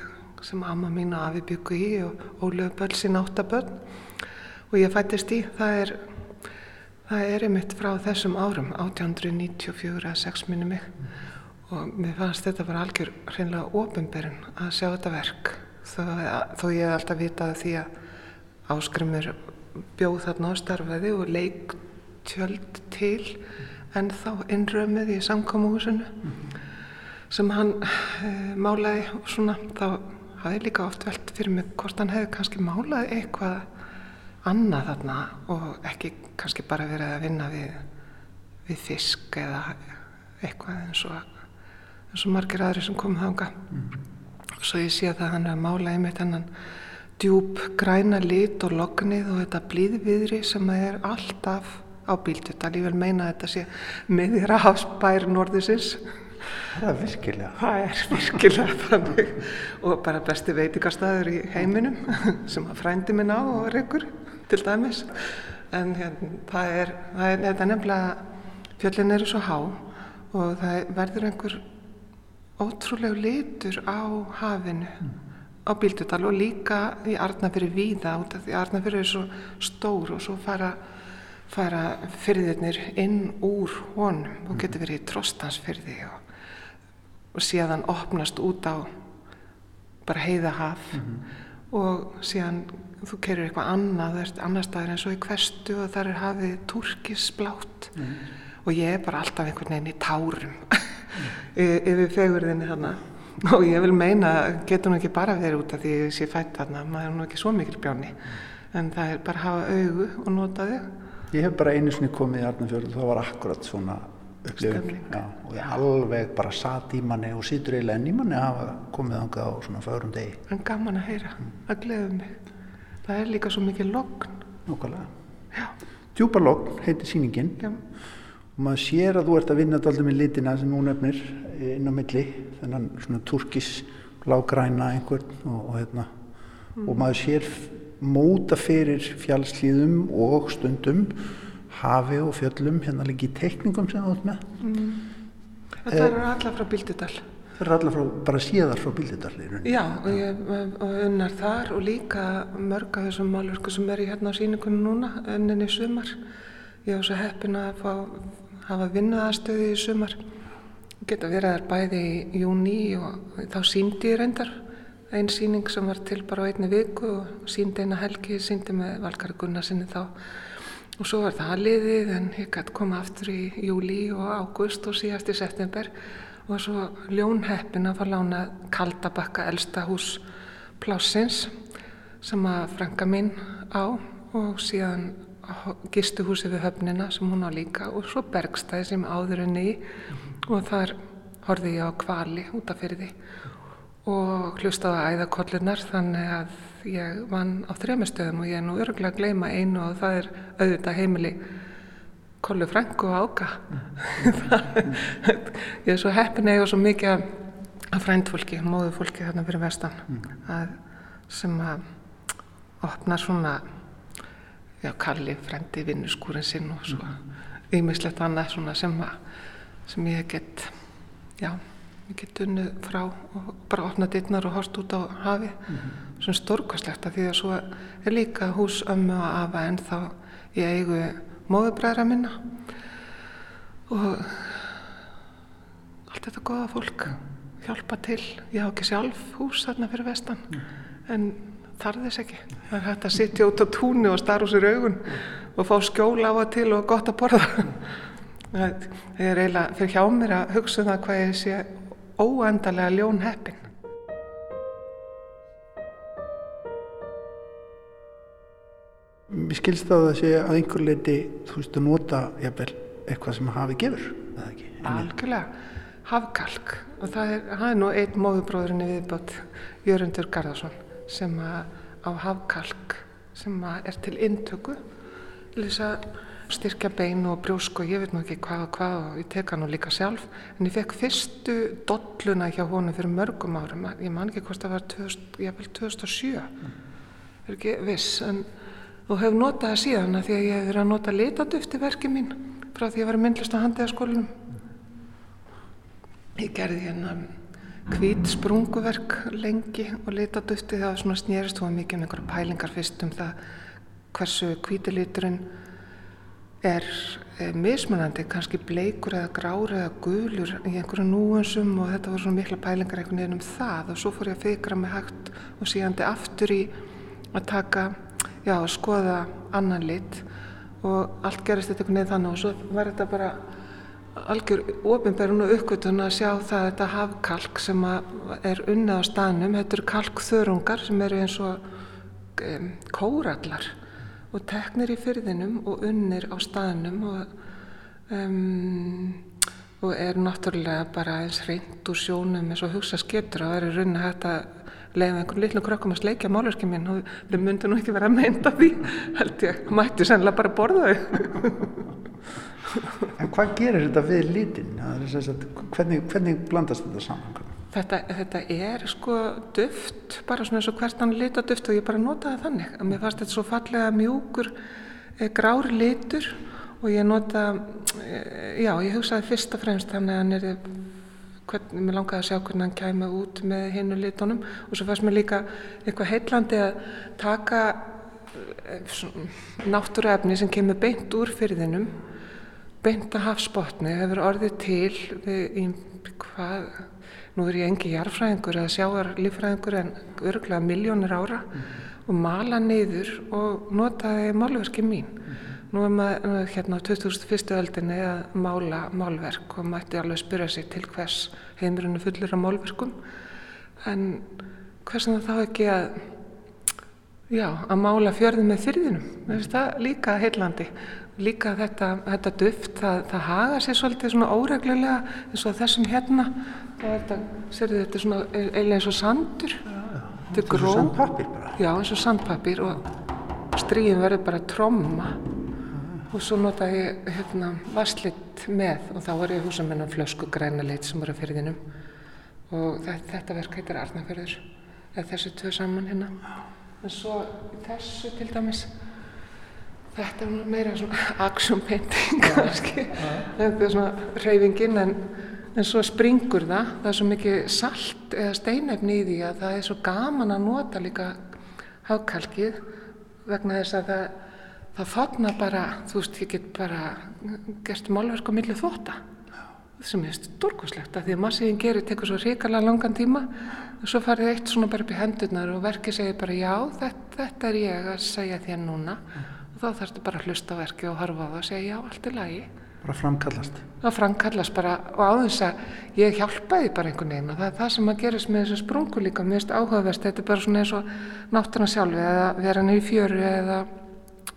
sem amma mín og afi byggu í og Ólöf Bölsi náttaböld og ég fættist í það er það er einmitt frá þessum árum 1894 að 6 minni mig mm. og mér fannst þetta var algjör hreinlega ofinberinn að sjá þetta verk þó, ég hef alltaf vitað því að áskrimur bjóð þarna á starfaði og leik tjöld til en þá innrömið í samkómuhúsinu sem hann e, málaði og svona þá hafði líka oft velt fyrir mig hvort hann hefði kannski málaði eitthvað annað þarna og ekki kannski bara verið að vinna við, við fisk eða eitthvað eins og, eins og margir aðri sem komið þánga mm. og svo ég sé að hann hefði málaði með þennan djúb græna lit og lognið og þetta blíðviðri sem er alltaf á Bíldudal, ég vil meina að þetta sé miðjara hafsbær norðisins Það er virkilega. Það er virkilega þannig. Og bara besti veitikastæður í heiminum sem að frændi minn á og reykur til dæmis. En hérna, það er, það er er nefnilega fjöllin eru svo há og það verður einhver ótrúlegu litur á hafinu mm. á Bíldudal og líka í Arnafyrir víða út af því Arnafyrir er svo stór og svo fara fara fyrðirnir inn úr honum og getur verið í trostansfyrði og, og síðan opnast út á bara heiðahaf mm -hmm. og síðan þú kerur eitthvað annað, annar staðir eins og í hverstu og þar er hafið turkisblátt mm -hmm. og ég er bara alltaf einhvern veginn í tárum yfir fegurðinni þarna og ég vil meina, getur nú ekki bara verið út af því ég sé fætt þarna, maður er nú ekki svo mikil bjáni en það er bara að hafa augu og nota þig Ég hef bara einu sinni komið í Arnarfjörð og það var akkurat svona upplifun og ég alveg bara satt í manni og sýtur eiginlega enn í manni að hafa komið ánga á svona förum degi. En gaman að heyra, mm. að gleðu mig. Það er líka svo mikið logn. Nákvæmlega. Já. Djúbalogn heitir síningin Já. Og maður sér að þú ert að vinna alltaf með litina sem hún nefnir inn á milli þennan svona turkis lágræna einhvern og, og, hérna, og maður sér móta fyrir fjallslíðum og stundum hafi og fjöllum hérna líka í teikningum sem þú ert með Þetta eru alla frá Bíldudal. það er allar frá, bara séðar frá bíldidalli Já, og ég og unnar þar og líka mörg af þessum málverku sem er í hérna á síningunum núna, önninni sumar. Ég var svo heppin að fá, hafa vinnuðastöði í sumar. Geta verið þar bæði í júni og þá síndi ég reyndar einn síning sem var til bara á einni viku og síndi eina helgi, síndi með Valkari Gunnarsinni þá. Og svo var það liðið en ég gæti koma aftur í júli og águst og síðast í september og svo ljónheppin að fá lána Kaldabakka elsta hús plássins sem að frænka mín á og síðan gistuhúsi við höfnina sem hún á líka og svo bergstæði sem áður henni í. Og þar horfði ég á kvali út af fyrir því og hlustaði að æðakollunar þannig að ég vann á þremastöðum og ég er nú örgulega að gleyma einu og það er auðvitað heimili Kollu Frænku og Áka. Ég er svo heppin að var svo mikið af frændfólki, móðu fólki þarna fyrir vestan að, sem að opna svona já, Kalli frændi vinnuskúrin sinn og svo ýmislegt annað svona sem, að, sem ég get já, ég get unnið frá og bara opna dittnar og horst út á hafi svona stórkostlegt að því að svo er líka hús ömmu og afa en þá ég eigu móðubræðra minna. Og allt þetta goða fólk hjálpa til, ég á ekki sjálf hús þarna fyrir vestan. En þarf þess ekki. Það er hægt að sitja út á túnu og starra úr sér augun og fá skjóla á að til og gott að borða. Það er eiginlega fyrir hjá mér að hugsa um það hvað ég sé óendalega ljón heppin Mér skilst það að sé að einhver leiti þú veist að nota jafnvel eitthvað sem hafi gefur eða ekki? algjörlega. Hafkalk. Og það er, það er nú einn móðubróðurinn í viðbót Jörundur Garðarsson sem á hafkalk sem er til intöku til þess að styrkja bein og brjósk og ég veit nú ekki hvað og hvað og ég teka nú líka sjálf. En ég fekk fyrstu dolluna hjá honum fyrir mörgum árum ég man ekki hvort það var 2000, ég vel 2007 er ekki viss en, og hef notað það síðan því að ég hef verið að nota litaduft í verki mín frá því að ég var myndlist á handiðaskólinum ég gerði hérna hvít sprunguverk lengi og litaduftið það svona snýrist að mikið um einhverja pælingar fyrst um það hversu hvítiliturinn er e, mismunandi, kannski bleikur eða grár eða gulur í einhverju núansum og þetta var svona mikla pælingar einhvern veginn um það. Og svo fór ég að fikra mig hægt og síðandi aftur í að taka, já, að skoða annan lit. Og allt gerist þetta einhvern veginn þannig og svo var þetta bara algjör ofinberun og uppgötun að sjá það þetta hafkalk sem er unnið á staðnum, þetta eru kalkþörungar sem eru eins og um, kórallar og teknir í fyrðinum og unnir á staðnum og, um, og er náttúrulega bara eins reynd úr sjónum eins og hugsa skiptur og það er runni hægt að leiða einhvern litlum krökkum að sleikja málverki minn. Og þau myndi nú ekki vera að meinta því held ég, mætti sennilega bara borða þau En hvað gerir þetta við litin? Hvernig, hvernig blandast þetta saman? Þetta, þetta er sko duft, bara svona eins og hvert hann lita duft og ég bara notaði þannig. Að mér fannst þetta svo fallega mjúkur, e, grári litur og ég nota, e, já ég hugsaði fyrst og fremst þannig að hann er, hvernig, mér langaði að sjá hvernig hann kæmi út með hinnu litunum og svo fannst mér líka eitthvað heitlandi að taka e, náttúruefni sem kemur beint úr fyrðinum beint að hafsbotni hefur orðið til við, í hvað, nú er ég engi jarfræðingur eða sjáar lífræðingur en örgulega miljónir ára mm. og mala niður og notaði málverki mín. Mm. Nú er maður hérna á 2001. öldinni að mála málverk og mætti alveg spyrja sig til hvers heimurinn er fullir af málverkum en hversan þá ekki að já, að mála fjörðin með fyrðinum, það er líka heillandi líka þetta, þetta duft, það, það haga sér svolítið svona óreglulega eins og þessum hérna. Það er þetta, sérðu þetta er svona eiginlega eins og sandur. Þetta er gró já eins og sandpapir og stríðin verður bara tromma. Og svo nota ég hérna vasslitt með og þá var ég húsa með hann flösku græna lit sem var að fyrðinum og þetta, þetta verk heitir Arnafjörður eða þessu tvö saman hérna. En svo þessu til dæmis þetta er meira svona action painting kannski. Þetta er svona reyfingin en, en svo springur það. Það er svo mikið salt eða steinefni í því að það er svo gaman að nota líka hákalkið vegna þess að það það fagnar bara, þú veist, ég get bara gert málverk á milli þóta sem er stórkoslegt að því að massiðin gerir tekur svo ríkala langan tíma. Og svo farið eitt svona bara upp í hendurnar og verkið segir bara já, þetta, þetta er ég að segja þér núna. Og þá þarfstu bara að hlusta á verkið og harfa á það og segja já, allt er lagi. Bara framkallast. Það framkallast bara. Og á þess að ég hjálpaði bara einhvern veginn. Og það er það sem að gerist með þessu sprungu líka. Finnst áhugaverst, þetta er bara svona eins og náttúruna sjálfi eða vera niður í fjöru eða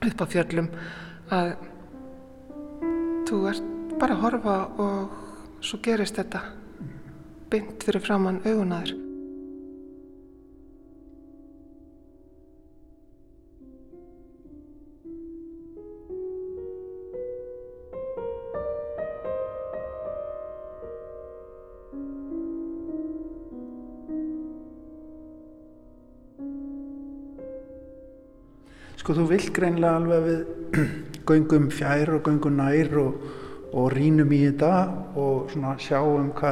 upp á fjöllum. Að þú ert bara að horfa og svo gerist þetta bynd fyrir framann augunadur. Sko þú vilt greinlega alveg við göngum fjær og göngum nær og, og rínum í þetta og svona sjáum hva,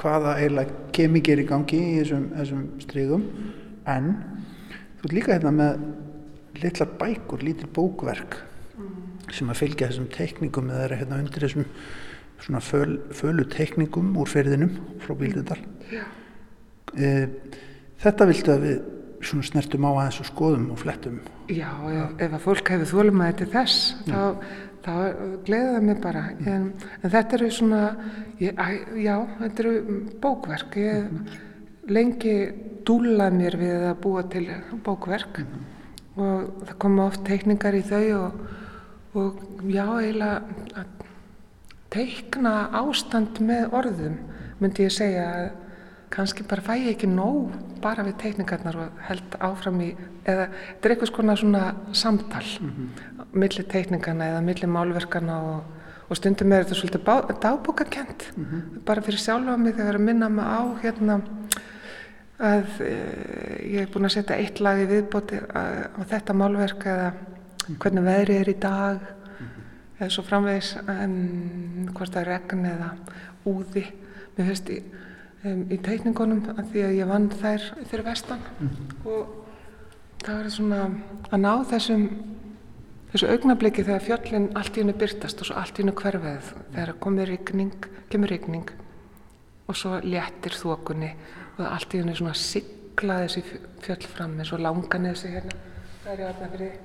hvaða eiginlega kemikir í gangi í þessum, þessum strigum. En þú ert líka hérna með litlar bækur, lítil bókverk sem að fylgja þessum teknikum eða er hérna undir þessum svona föl, fölu teknikum úr ferðinum frá Bíldudal. E, þetta viltu að við svona snertum á aðeins og skoðum og flettum. Já, ef, ef að fólk hefur þólumæði til þess þá, þá gleða það mér bara. En, en þetta eru svona ég, já, þetta eru bókverk. Ég lengi dúlað mér við að búa til bókverk og það koma oft teikningar í þau og, og já, eiginlega að teikna ástand með orðum myndi ég segja að kannski bara fæ ég ekki nóg bara við teikningarnar og held áfram í eða þetta er eitthvað svona, svona samtal mm -hmm. millir teikningarna eða millir málverkarna og, og stundum er þetta svolítið dagbókakent mm -hmm. bara fyrir sjálfa mig þegar að minna mig á hérna að e, ég hef búin að setja eitt lag í viðbóti á þetta málverk eða hvernig veðrið er í dag mm -hmm. eða svo framvegis um, hvort það er regn eða úði mér finnst ég um, í teikningunum að því að ég vann þær fyrir vestan. Mm. og það er svona að ná þessum þessu augnabliki þegar fjöllin allt í hennu byrtast og svo allt í hennu hverfið þegar komir rigning, kemur rigning og svo léttir þokunni og allt í hennu svona sigla þessi fjöll fram eins og langan þessi hérna. Það er hérna fyrir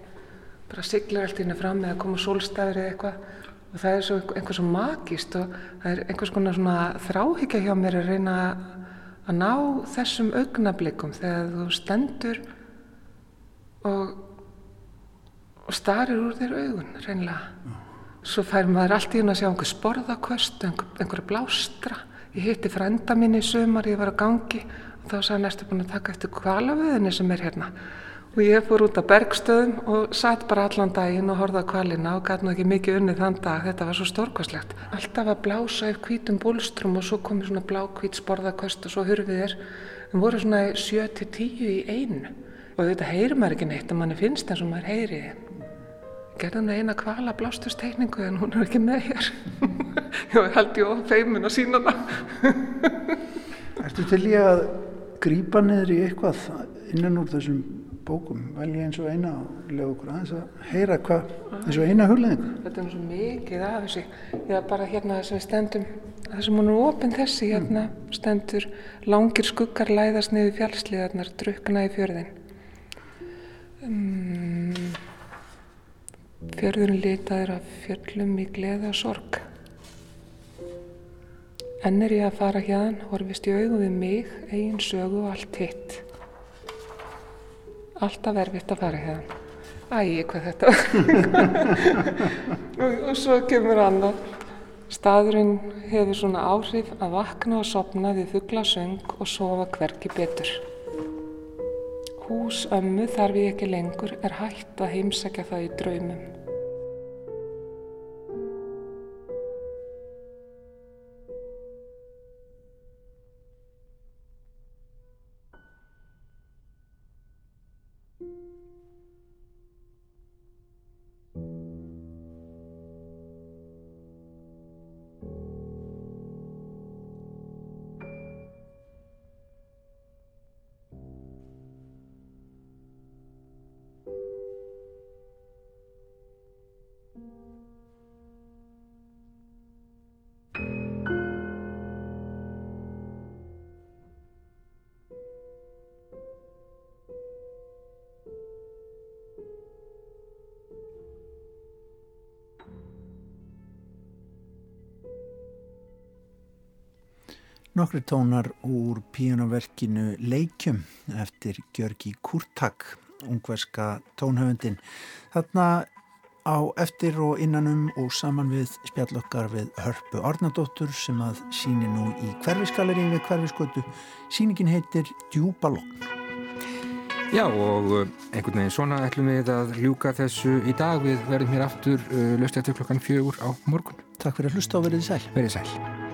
bara siglar allt í hennu fram eða koma sólstæður eða eitthvað og það er svo einhvers svo magist og það er einhvers konar svona þráhyggja hjá mér að reyna að ná þessum augnablikum þegar þú stendur og, og starir úr þér augun reynilega svo fær maður allt í hún að sjá einhver sporðaköst einhver, einhverja blástra. Ég hitti frænda mín í sömar ég var á gangi. Og þá sagði næstu búin að taka eftir kvalavöðinni sem er hérna og ég fór út á bergstöðum og satt bara allan daginn og horfði á kvalina og gæti nú ekki mikið unnið þann dag, þetta var svo stórkvæslegt. Alltaf að blása upp hvítum búlstrum og svo komið svona blákvít sporðaköst og svo hurfið þér. Það voru svona 7-10 í einu og þetta heyrir maður ekki neitt en manni finnst eins og maður heyri. Gerði hann eina kvala blástustekningu en hún er ekki með hér. ég held ég of feimin að sína hana. Ertu til ég að grýpa niður í eitthvað innan úr þessum bókum velja eins og eina og lega okkur aðeins að heyra hvað eins og eina hulleðingu. Þetta er svo mikið af þessi, já bara hérna þessum stendum, þessum hún er ofinn þessi hérna mm. stendur langir skuggar læðast niður fjallsliðarnar drukna í fjörðin. Um, fjörðurinn litaður af fjöllum í gleða og sorg. Enn er ég að fara hérna, horfist í augu við mig, eigin sögu og allt hitt alltaf erfitt að fara hérna æg, hvað þetta og, og svo kemur annað staðurinn hefur svona áhrif að vakna og sopna við fugglasöng og sofa hverki betur. Hús ömmu þarf ég ekki lengur er hægt að heimsækja það í draumum Nokkri tónar úr píjónaverkinu Leikjum eftir Gjörgi Kurtak, ungverska tónhöfundin. Þarna á eftir og innanum og saman við spjallokkar við Hörpu Arnardóttur sem að síni nú í hverfisgaleri við hverfiskötu. Síningin heitir Djúbalokn. Já og uh, einhvern veginn svona ætlum við að ljúka þessu í dag. Við verðum hér aftur uh, löst eftir klokkan fjögur á morgun. Takk fyrir að hlusta og verið sæl. Verið sæl.